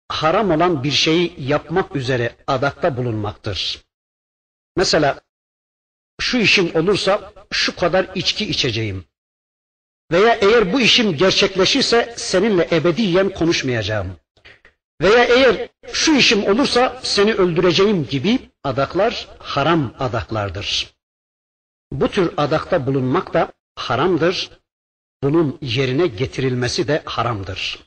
Speaker 1: haram olan bir şeyi yapmak üzere adakta bulunmaktır. Mesela şu işim olursa şu kadar içki içeceğim. Veya eğer bu işim gerçekleşirse seninle ebediyen konuşmayacağım. Veya eğer şu işim olursa seni öldüreceğim gibi adaklar haram adaklardır. Bu tür adakta bulunmak da haramdır. Bunun yerine getirilmesi de haramdır.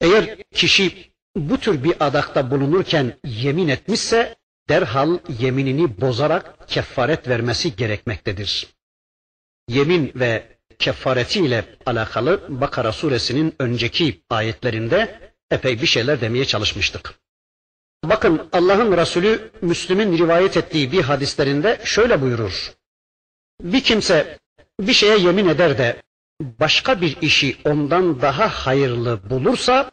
Speaker 1: Eğer kişi bu tür bir adakta bulunurken yemin etmişse derhal yeminini bozarak kefaret vermesi gerekmektedir. Yemin ve kefareti ile alakalı Bakara suresinin önceki ayetlerinde epey bir şeyler demeye çalışmıştık. Bakın Allah'ın Resulü Müslüm'ün rivayet ettiği bir hadislerinde şöyle buyurur. Bir kimse bir şeye yemin eder de başka bir işi ondan daha hayırlı bulursa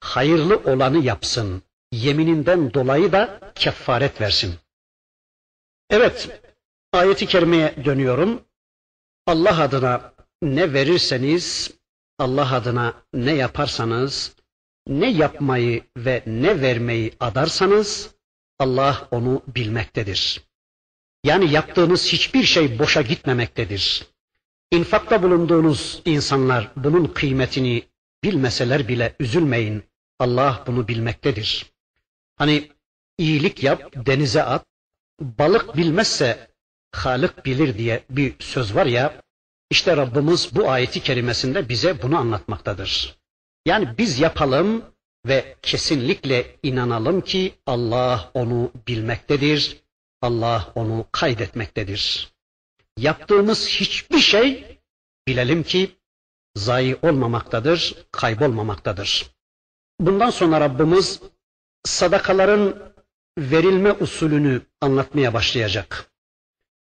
Speaker 1: hayırlı olanı yapsın. Yemininden dolayı da kefaret versin. Evet, ayeti kerimeye dönüyorum. Allah adına ne verirseniz, Allah adına ne yaparsanız, ne yapmayı ve ne vermeyi adarsanız Allah onu bilmektedir. Yani yaptığınız hiçbir şey boşa gitmemektedir. İnfakta bulunduğunuz insanlar bunun kıymetini bilmeseler bile üzülmeyin. Allah bunu bilmektedir. Hani iyilik yap, denize at, balık bilmezse Halık bilir diye bir söz var ya, işte Rabbimiz bu ayeti kerimesinde bize bunu anlatmaktadır. Yani biz yapalım ve kesinlikle inanalım ki Allah onu bilmektedir, Allah onu kaydetmektedir. Yaptığımız hiçbir şey bilelim ki zayi olmamaktadır, kaybolmamaktadır. Bundan sonra Rabbimiz sadakaların verilme usulünü anlatmaya başlayacak.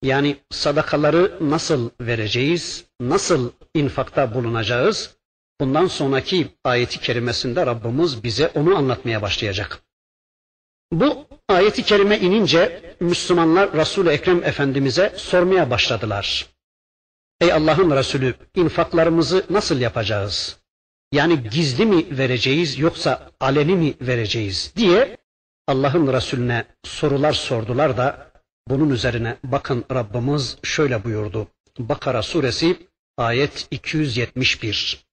Speaker 1: Yani sadakaları nasıl vereceğiz, nasıl infakta bulunacağız? Bundan sonraki ayeti kerimesinde Rabbimiz bize onu anlatmaya başlayacak. Bu ayeti kerime inince Müslümanlar Resul-i Ekrem Efendimiz'e sormaya başladılar. Ey Allah'ın Resulü infaklarımızı nasıl yapacağız? Yani gizli mi vereceğiz yoksa aleni mi vereceğiz diye Allah'ın Resulüne sorular sordular da bunun üzerine bakın Rabbimiz şöyle buyurdu. Bakara suresi ayet 271.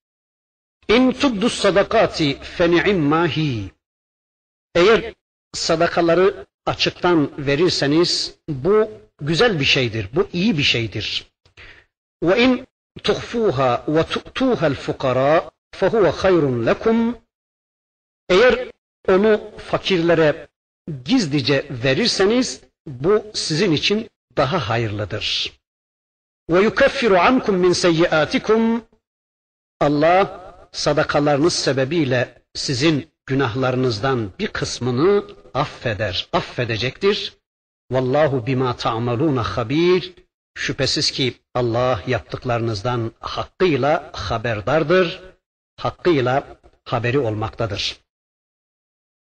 Speaker 1: İn tubdu sadakati feni'imma hi. Eğer sadakaları açıktan verirseniz bu güzel bir şeydir. Bu iyi bir şeydir. Ve in tuhfuha ve tu'tuha fukara fehuve hayrun lekum. Eğer onu fakirlere gizlice verirseniz bu sizin için daha hayırlıdır. Ve yukeffiru ankum min seyyiatikum Allah sadakalarınız sebebiyle sizin günahlarınızdan bir kısmını affeder, affedecektir. Vallahu bima ta'maluna habir. Şüphesiz ki Allah yaptıklarınızdan hakkıyla haberdardır, hakkıyla haberi olmaktadır.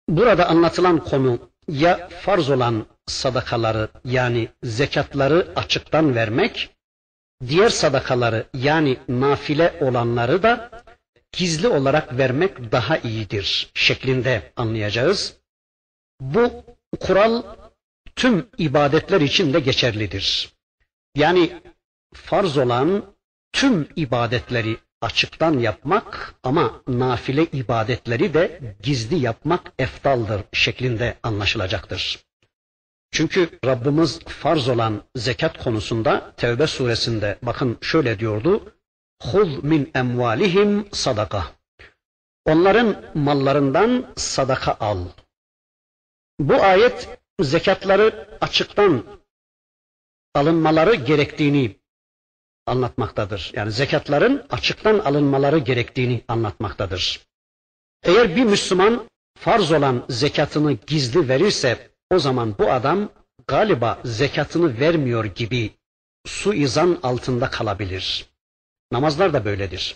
Speaker 1: Burada anlatılan konu ya farz olan sadakaları yani zekatları açıktan vermek, diğer sadakaları yani nafile olanları da gizli olarak vermek daha iyidir şeklinde anlayacağız. Bu kural tüm ibadetler için de geçerlidir. Yani farz olan tüm ibadetleri açıktan yapmak ama nafile ibadetleri de gizli yapmak eftaldır şeklinde anlaşılacaktır. Çünkü Rabbimiz farz olan zekat konusunda Tevbe suresinde bakın şöyle diyordu. Hul min emvalihim sadaka. Onların mallarından sadaka al. Bu ayet zekatları açıktan alınmaları gerektiğini anlatmaktadır. Yani zekatların açıktan alınmaları gerektiğini anlatmaktadır. Eğer bir Müslüman farz olan zekatını gizli verirse o zaman bu adam galiba zekatını vermiyor gibi suizan altında kalabilir. Namazlar da böyledir.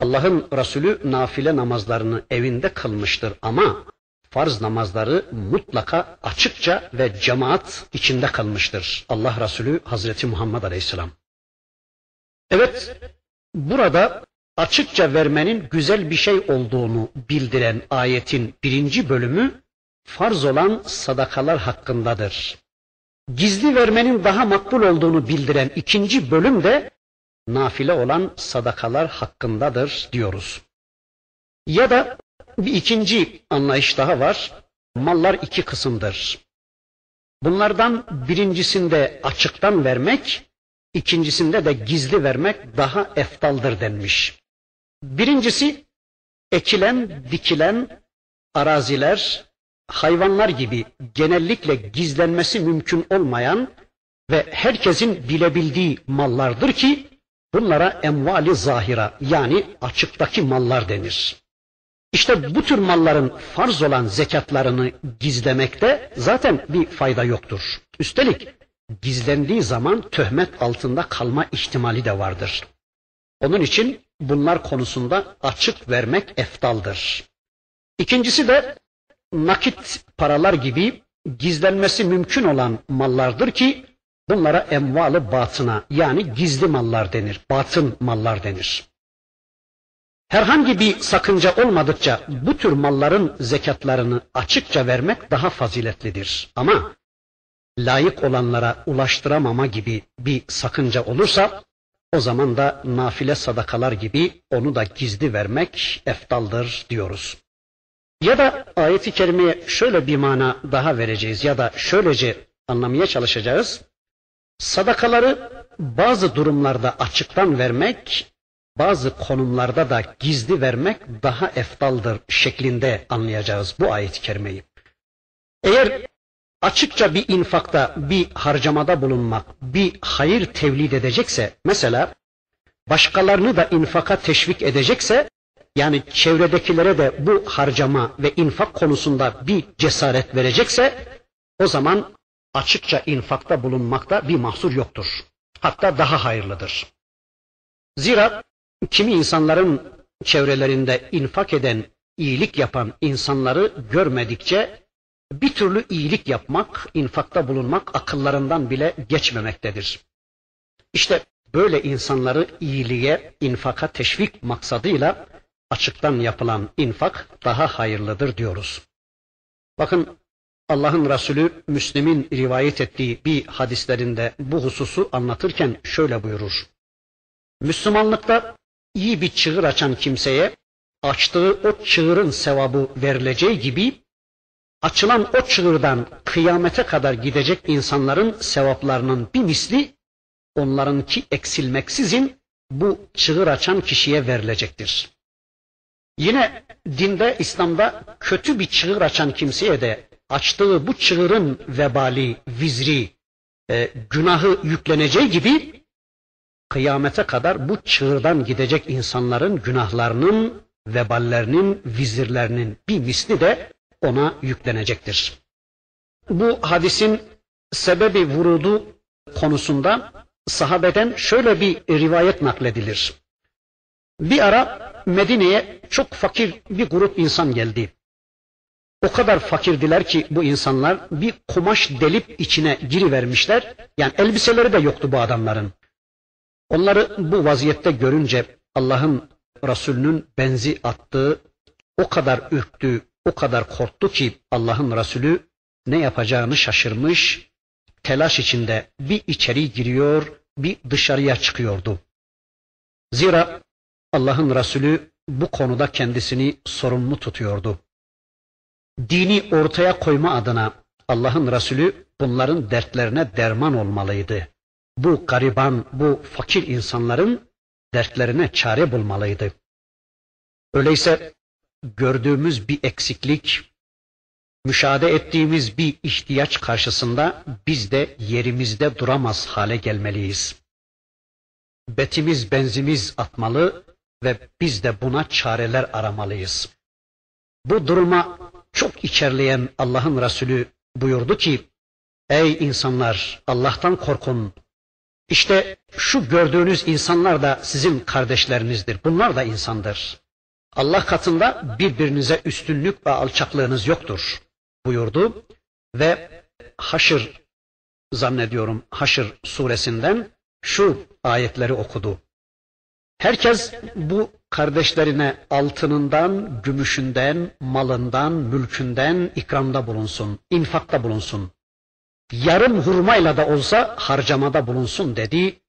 Speaker 1: Allah'ın Resulü nafile namazlarını evinde kılmıştır ama farz namazları mutlaka açıkça ve cemaat içinde kılmıştır. Allah Resulü Hazreti Muhammed Aleyhisselam. Evet, burada açıkça vermenin güzel bir şey olduğunu bildiren ayetin birinci bölümü farz olan sadakalar hakkındadır. Gizli vermenin daha makbul olduğunu bildiren ikinci bölüm de nafile olan sadakalar hakkındadır diyoruz. Ya da bir ikinci anlayış daha var. Mallar iki kısımdır. Bunlardan birincisinde açıktan vermek, ikincisinde de gizli vermek daha eftaldır denmiş. Birincisi ekilen, dikilen araziler, hayvanlar gibi genellikle gizlenmesi mümkün olmayan ve herkesin bilebildiği mallardır ki bunlara emvali zahira yani açıktaki mallar denir. İşte bu tür malların farz olan zekatlarını gizlemekte zaten bir fayda yoktur. Üstelik gizlendiği zaman töhmet altında kalma ihtimali de vardır. Onun için bunlar konusunda açık vermek eftaldır. İkincisi de nakit paralar gibi gizlenmesi mümkün olan mallardır ki Bunlara emvalı batına yani gizli mallar denir, batın mallar denir. Herhangi bir sakınca olmadıkça bu tür malların zekatlarını açıkça vermek daha faziletlidir. Ama layık olanlara ulaştıramama gibi bir sakınca olursa o zaman da nafile sadakalar gibi onu da gizli vermek eftaldır diyoruz. Ya da ayeti kerimeye şöyle bir mana daha vereceğiz ya da şöylece anlamaya çalışacağız. Sadakaları bazı durumlarda açıktan vermek, bazı konumlarda da gizli vermek daha eftaldır şeklinde anlayacağız bu ayet-i kerimeyi. Eğer açıkça bir infakta, bir harcamada bulunmak, bir hayır tevlid edecekse, mesela başkalarını da infaka teşvik edecekse, yani çevredekilere de bu harcama ve infak konusunda bir cesaret verecekse, o zaman açıkça infakta bulunmakta bir mahsur yoktur. Hatta daha hayırlıdır. Zira kimi insanların çevrelerinde infak eden, iyilik yapan insanları görmedikçe bir türlü iyilik yapmak, infakta bulunmak akıllarından bile geçmemektedir. İşte böyle insanları iyiliğe, infaka teşvik maksadıyla açıktan yapılan infak daha hayırlıdır diyoruz. Bakın Allah'ın Resulü Müslim'in rivayet ettiği bir hadislerinde bu hususu anlatırken şöyle buyurur. Müslümanlıkta iyi bir çığır açan kimseye açtığı o çığırın sevabı verileceği gibi açılan o çığırdan kıyamete kadar gidecek insanların sevaplarının bir misli onlarınki eksilmeksizin bu çığır açan kişiye verilecektir. Yine dinde, İslam'da kötü bir çığır açan kimseye de açtığı bu çığırın vebali, vizri, e, günahı yükleneceği gibi kıyamete kadar bu çığırdan gidecek insanların günahlarının, veballerinin, vizirlerinin bir misli de ona yüklenecektir. Bu hadisin sebebi vurudu konusunda sahabeden şöyle bir rivayet nakledilir. Bir ara Medine'ye çok fakir bir grup insan geldi. O kadar fakirdiler ki bu insanlar bir kumaş delip içine girivermişler. Yani elbiseleri de yoktu bu adamların. Onları bu vaziyette görünce Allah'ın Resulünün benzi attığı o kadar ürktü, o kadar korktu ki Allah'ın Resulü ne yapacağını şaşırmış, telaş içinde bir içeri giriyor, bir dışarıya çıkıyordu. Zira Allah'ın Resulü bu konuda kendisini sorumlu tutuyordu. Dini ortaya koyma adına Allah'ın Resulü bunların dertlerine derman olmalıydı. Bu gariban, bu fakir insanların dertlerine çare bulmalıydı. Öyleyse gördüğümüz bir eksiklik, müşahede ettiğimiz bir ihtiyaç karşısında biz de yerimizde duramaz hale gelmeliyiz. Betimiz benzimiz atmalı ve biz de buna çareler aramalıyız. Bu duruma çok içerleyen Allah'ın Resulü buyurdu ki, Ey insanlar Allah'tan korkun. İşte şu gördüğünüz insanlar da sizin kardeşlerinizdir. Bunlar da insandır. Allah katında birbirinize üstünlük ve alçaklığınız yoktur buyurdu ve Haşr zannediyorum Haşr suresinden şu ayetleri okudu. Herkes bu kardeşlerine altınından, gümüşünden, malından, mülkünden ikramda bulunsun, infakta bulunsun. Yarım hurmayla da olsa harcamada bulunsun dedi.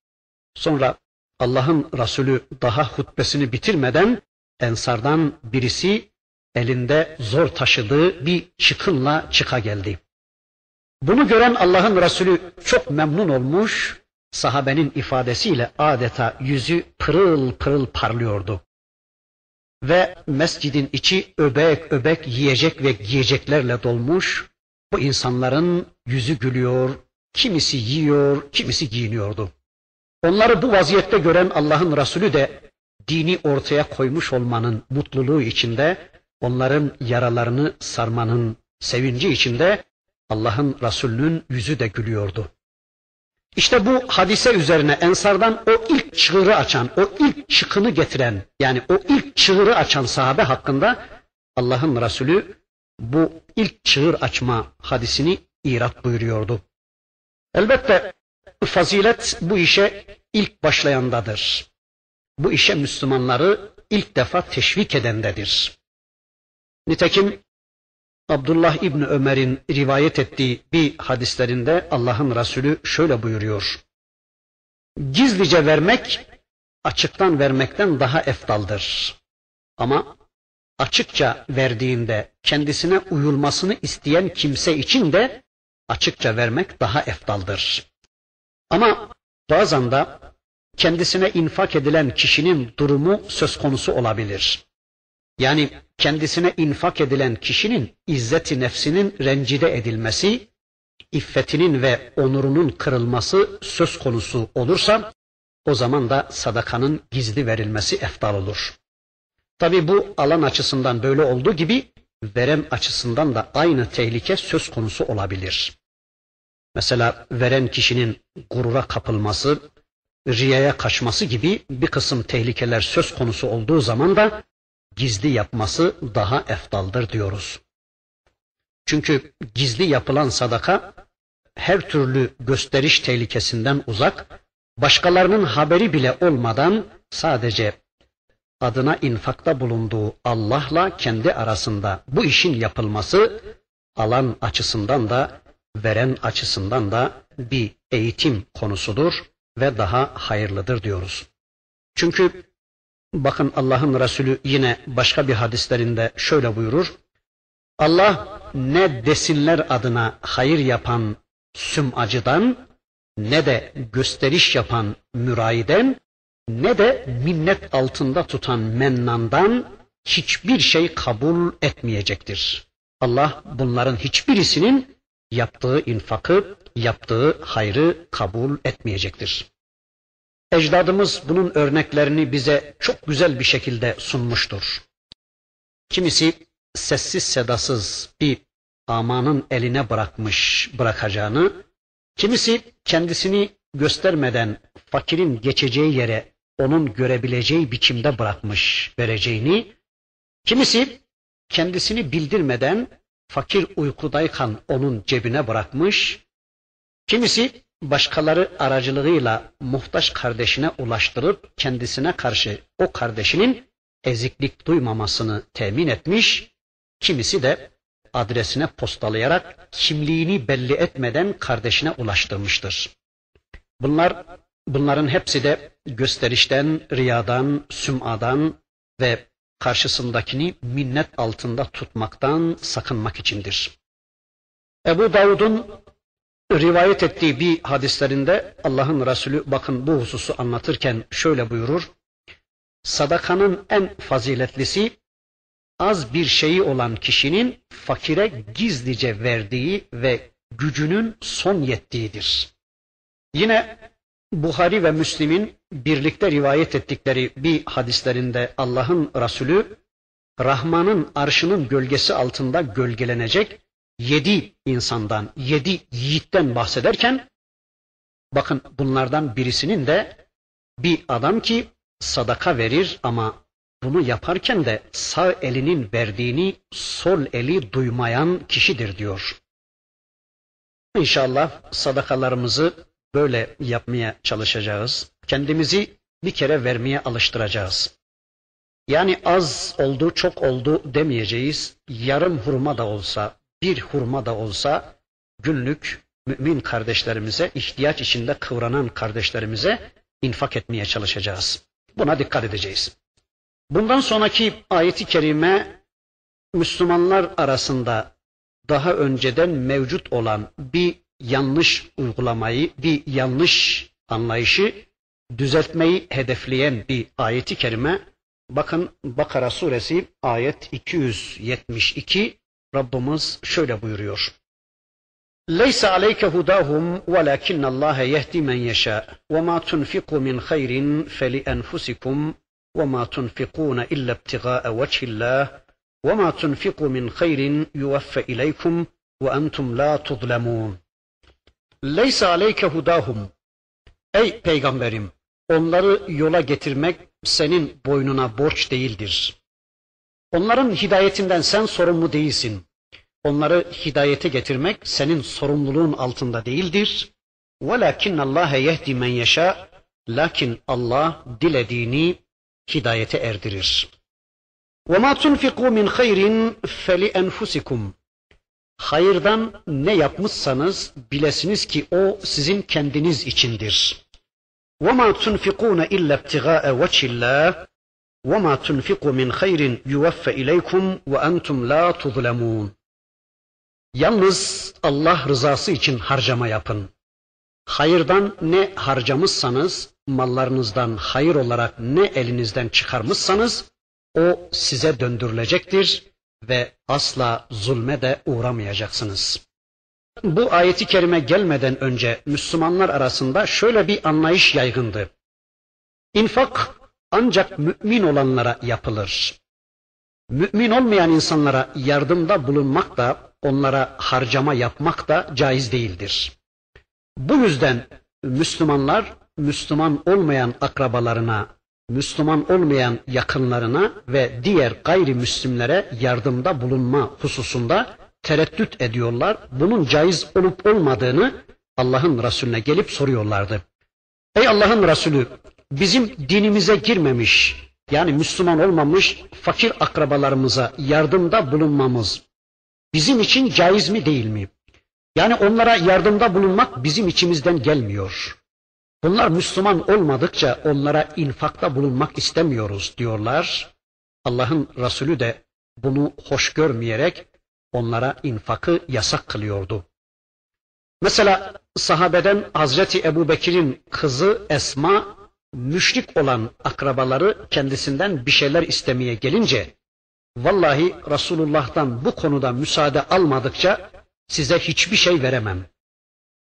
Speaker 1: Sonra Allah'ın Resulü daha hutbesini bitirmeden ensardan birisi elinde zor taşıdığı bir çıkınla çıka geldi. Bunu gören Allah'ın Resulü çok memnun olmuş, sahabenin ifadesiyle adeta yüzü pırıl pırıl parlıyordu. Ve mescidin içi öbek öbek yiyecek ve giyeceklerle dolmuş. Bu insanların yüzü gülüyor, kimisi yiyor, kimisi giyiniyordu. Onları bu vaziyette gören Allah'ın Resulü de dini ortaya koymuş olmanın mutluluğu içinde, onların yaralarını sarmanın sevinci içinde Allah'ın Resulünün yüzü de gülüyordu. İşte bu hadise üzerine Ensardan o ilk çığırı açan, o ilk çıkını getiren, yani o ilk çığırı açan sahabe hakkında Allah'ın Resulü bu ilk çığır açma hadisini irat buyuruyordu. Elbette fazilet bu işe ilk başlayandadır. Bu işe Müslümanları ilk defa teşvik edendedir. Nitekim Abdullah İbni Ömer'in rivayet ettiği bir hadislerinde Allah'ın Resulü şöyle buyuruyor. Gizlice vermek açıktan vermekten daha eftaldır. Ama açıkça verdiğinde kendisine uyulmasını isteyen kimse için de açıkça vermek daha eftaldır. Ama bazen de kendisine infak edilen kişinin durumu söz konusu olabilir. Yani kendisine infak edilen kişinin izzeti nefsinin rencide edilmesi, iffetinin ve onurunun kırılması söz konusu olursa o zaman da sadakanın gizli verilmesi eftal olur. Tabi bu alan açısından böyle olduğu gibi veren açısından da aynı tehlike söz konusu olabilir. Mesela veren kişinin gurura kapılması, riyaya kaçması gibi bir kısım tehlikeler söz konusu olduğu zaman da gizli yapması daha eftaldır diyoruz. Çünkü gizli yapılan sadaka her türlü gösteriş tehlikesinden uzak, başkalarının haberi bile olmadan sadece adına infakta bulunduğu Allah'la kendi arasında bu işin yapılması alan açısından da veren açısından da bir eğitim konusudur ve daha hayırlıdır diyoruz. Çünkü bakın Allah'ın Resulü yine başka bir hadislerinde şöyle buyurur. Allah ne desinler adına hayır yapan sümacıdan ne de gösteriş yapan mürayiden ne de minnet altında tutan mennandan hiçbir şey kabul etmeyecektir. Allah bunların hiçbirisinin yaptığı infakı, yaptığı hayrı kabul etmeyecektir. Ecdadımız bunun örneklerini bize çok güzel bir şekilde sunmuştur. Kimisi sessiz sedasız bir amanın eline bırakmış bırakacağını, kimisi kendisini göstermeden fakirin geçeceği yere onun görebileceği biçimde bırakmış vereceğini, kimisi kendisini bildirmeden fakir uykudayken onun cebine bırakmış, kimisi başkaları aracılığıyla muhtaç kardeşine ulaştırıp kendisine karşı o kardeşinin eziklik duymamasını temin etmiş, kimisi de adresine postalayarak kimliğini belli etmeden kardeşine ulaştırmıştır. Bunlar bunların hepsi de gösterişten, riyadan, sümadan ve karşısındakini minnet altında tutmaktan sakınmak içindir. Ebu Davud'un rivayet ettiği bir hadislerinde Allah'ın Resulü bakın bu hususu anlatırken şöyle buyurur. Sadakanın en faziletlisi az bir şeyi olan kişinin fakire gizlice verdiği ve gücünün son yettiğidir. Yine Buhari ve Müslim'in birlikte rivayet ettikleri bir hadislerinde Allah'ın Resulü Rahman'ın arşının gölgesi altında gölgelenecek yedi insandan, yedi yiğitten bahsederken bakın bunlardan birisinin de bir adam ki sadaka verir ama bunu yaparken de sağ elinin verdiğini sol eli duymayan kişidir diyor. İnşallah sadakalarımızı böyle yapmaya çalışacağız. Kendimizi bir kere vermeye alıştıracağız. Yani az oldu, çok oldu demeyeceğiz. Yarım hurma da olsa, bir hurma da olsa günlük mümin kardeşlerimize, ihtiyaç içinde kıvranan kardeşlerimize infak etmeye çalışacağız. Buna dikkat edeceğiz. Bundan sonraki ayeti kerime Müslümanlar arasında daha önceden mevcut olan bir yanlış uygulamayı, bir yanlış anlayışı düzeltmeyi hedefleyen bir ayeti kerime. Bakın Bakara suresi ayet 272 Rabbimiz şöyle buyuruyor. ليس عليك هداهم ولكن الله يهدي من يشاء وما تنفقوا من خير فلأنفسكم وما تنفقون إلا ابتغاء وجه الله وما تنفقوا من خير يوفى إليكم وأنتم لا تظلمون Leysa aleyke hudahum. Ey peygamberim, onları yola getirmek senin boynuna borç değildir. Onların hidayetinden sen sorumlu değilsin. Onları hidayete getirmek senin sorumluluğun altında değildir. وَلَكِنَّ اللّٰهَ يَهْدِ مَنْ يَشَاءُ Lakin Allah dilediğini hidayete erdirir. وَمَا تُنْفِقُوا مِنْ خَيْرٍ فَلِأَنْفُسِكُمْ Hayırdan ne yapmışsanız bilesiniz ki o sizin kendiniz içindir. وَمَا تُنْفِقُونَ إِلَّا ابْتِغَاءَ وَجْهِ اللّٰهِ وَمَا تُنْفِقُوا مِنْ خَيْرٍ يُوَفَّ إِلَيْكُمْ وَأَنْتُمْ لَا تُظْلَمُونَ Yalnız Allah rızası için harcama yapın. Hayırdan ne harcamışsanız, mallarınızdan hayır olarak ne elinizden çıkarmışsanız, o size döndürülecektir ve asla zulme de uğramayacaksınız. Bu ayeti kerime gelmeden önce Müslümanlar arasında şöyle bir anlayış yaygındı. İnfak ancak mümin olanlara yapılır. Mümin olmayan insanlara yardımda bulunmak da, onlara harcama yapmak da caiz değildir. Bu yüzden Müslümanlar Müslüman olmayan akrabalarına, Müslüman olmayan yakınlarına ve diğer gayrimüslimlere yardımda bulunma hususunda tereddüt ediyorlar. Bunun caiz olup olmadığını Allah'ın Resulüne gelip soruyorlardı. Ey Allah'ın Resulü bizim dinimize girmemiş yani Müslüman olmamış fakir akrabalarımıza yardımda bulunmamız bizim için caiz mi değil mi? Yani onlara yardımda bulunmak bizim içimizden gelmiyor. Bunlar Müslüman olmadıkça onlara infakta bulunmak istemiyoruz diyorlar. Allah'ın Resulü de bunu hoş görmeyerek onlara infakı yasak kılıyordu. Mesela sahabeden Hazreti Ebu Bekir'in kızı Esma müşrik olan akrabaları kendisinden bir şeyler istemeye gelince vallahi Resulullah'tan bu konuda müsaade almadıkça size hiçbir şey veremem.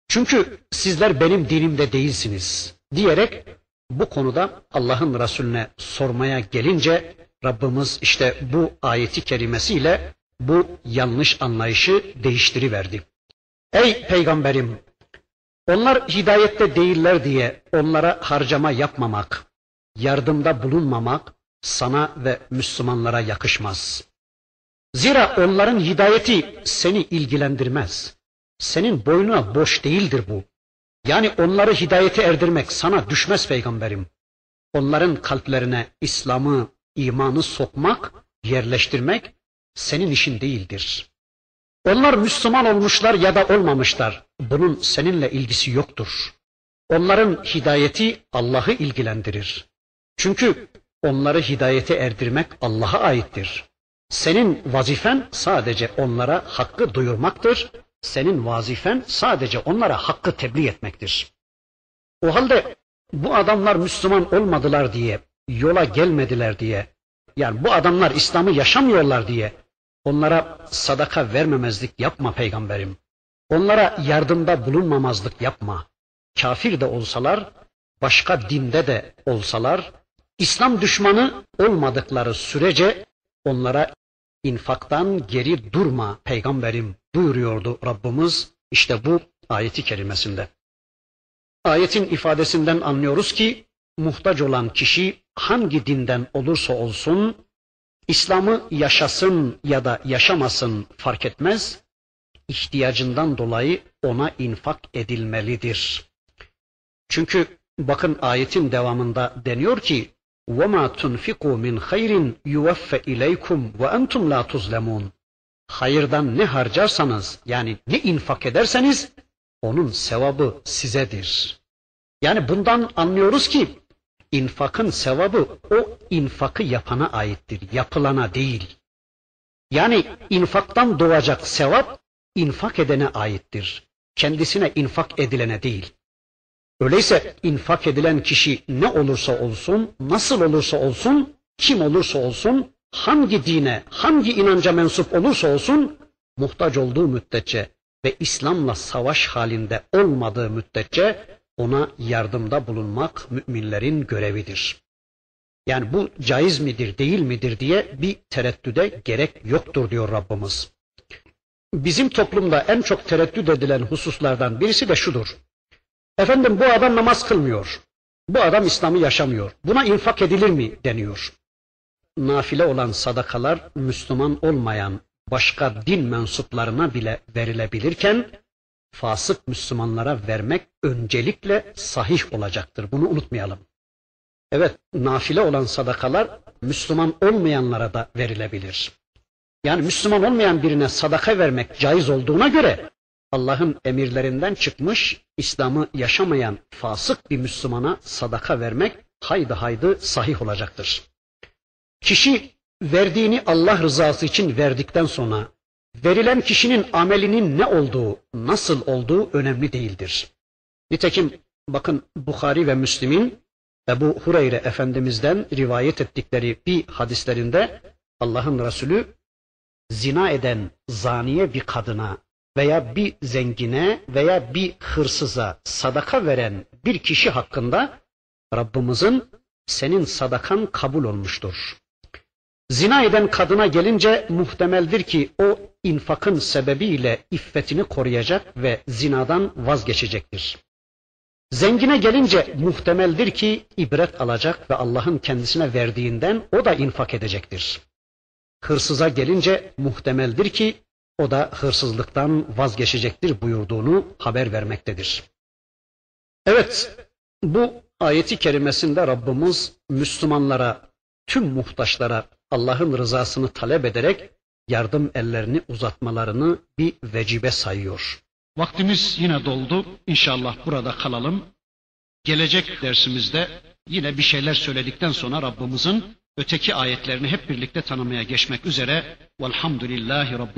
Speaker 1: Çünkü sizler benim dinimde değilsiniz diyerek bu konuda Allah'ın Resulüne sormaya gelince Rabbimiz işte bu ayeti kerimesiyle bu yanlış anlayışı değiştiriverdi. Ey peygamberim onlar hidayette değiller diye onlara harcama yapmamak, yardımda bulunmamak sana ve Müslümanlara yakışmaz. Zira onların hidayeti seni ilgilendirmez. Senin boynuna boş değildir bu. Yani onları hidayete erdirmek sana düşmez peygamberim. Onların kalplerine İslam'ı, imanı sokmak, yerleştirmek senin işin değildir. Onlar Müslüman olmuşlar ya da olmamışlar. Bunun seninle ilgisi yoktur. Onların hidayeti Allah'ı ilgilendirir. Çünkü onları hidayete erdirmek Allah'a aittir. Senin vazifen sadece onlara hakkı duyurmaktır. Senin vazifen sadece onlara hakkı tebliğ etmektir. O halde bu adamlar Müslüman olmadılar diye, yola gelmediler diye, yani bu adamlar İslam'ı yaşamıyorlar diye onlara sadaka vermemezlik yapma peygamberim. Onlara yardımda bulunmamazlık yapma. Kafir de olsalar, başka dinde de olsalar, İslam düşmanı olmadıkları sürece onlara infaktan geri durma peygamberim buyuruyordu Rabbimiz işte bu ayeti kerimesinde. Ayetin ifadesinden anlıyoruz ki muhtaç olan kişi hangi dinden olursa olsun İslam'ı yaşasın ya da yaşamasın fark etmez ihtiyacından dolayı ona infak edilmelidir. Çünkü bakın ayetin devamında deniyor ki وَمَا تُنْفِقُوا مِنْ خَيْرٍ يُوَفَّ اِلَيْكُمْ وَاَنْتُمْ لَا تُظْلَمُونَ Hayırdan ne harcarsanız yani ne infak ederseniz onun sevabı sizedir. Yani bundan anlıyoruz ki infakın sevabı o infakı yapana aittir, yapılana değil. Yani infaktan doğacak sevap infak edene aittir. Kendisine infak edilene değil. Öyleyse infak edilen kişi ne olursa olsun, nasıl olursa olsun, kim olursa olsun, hangi dine, hangi inanca mensup olursa olsun, muhtaç olduğu müddetçe ve İslam'la savaş halinde olmadığı müddetçe ona yardımda bulunmak müminlerin görevidir. Yani bu caiz midir, değil midir diye bir tereddüde gerek yoktur diyor Rabbimiz. Bizim toplumda en çok tereddüt edilen hususlardan birisi de şudur. Efendim bu adam namaz kılmıyor. Bu adam İslam'ı yaşamıyor. Buna infak edilir mi deniyor. Nafile olan sadakalar Müslüman olmayan başka din mensuplarına bile verilebilirken fasık Müslümanlara vermek öncelikle sahih olacaktır. Bunu unutmayalım. Evet, nafile olan sadakalar Müslüman olmayanlara da verilebilir. Yani Müslüman olmayan birine sadaka vermek caiz olduğuna göre Allah'ın emirlerinden çıkmış, İslam'ı yaşamayan fasık bir Müslümana sadaka vermek haydi haydi sahih olacaktır. Kişi verdiğini Allah rızası için verdikten sonra verilen kişinin amelinin ne olduğu, nasıl olduğu önemli değildir. Nitekim bakın Bukhari ve Müslim'in Ebu Hureyre Efendimiz'den rivayet ettikleri bir hadislerinde Allah'ın Resulü zina eden zaniye bir kadına veya bir zengine veya bir hırsıza sadaka veren bir kişi hakkında Rabbimizin senin sadakan kabul olmuştur. Zina eden kadına gelince muhtemeldir ki o infakın sebebiyle iffetini koruyacak ve zinadan vazgeçecektir. Zengine gelince muhtemeldir ki ibret alacak ve Allah'ın kendisine verdiğinden o da infak edecektir. Hırsıza gelince muhtemeldir ki o da hırsızlıktan vazgeçecektir buyurduğunu haber vermektedir. Evet, bu ayeti kerimesinde Rabbimiz Müslümanlara, tüm muhtaçlara Allah'ın rızasını talep ederek yardım ellerini uzatmalarını bir vecibe sayıyor. Vaktimiz yine doldu. İnşallah burada kalalım. Gelecek dersimizde yine bir şeyler söyledikten sonra Rabbimizin öteki ayetlerini hep birlikte tanımaya geçmek üzere. Velhamdülillahi Rabbil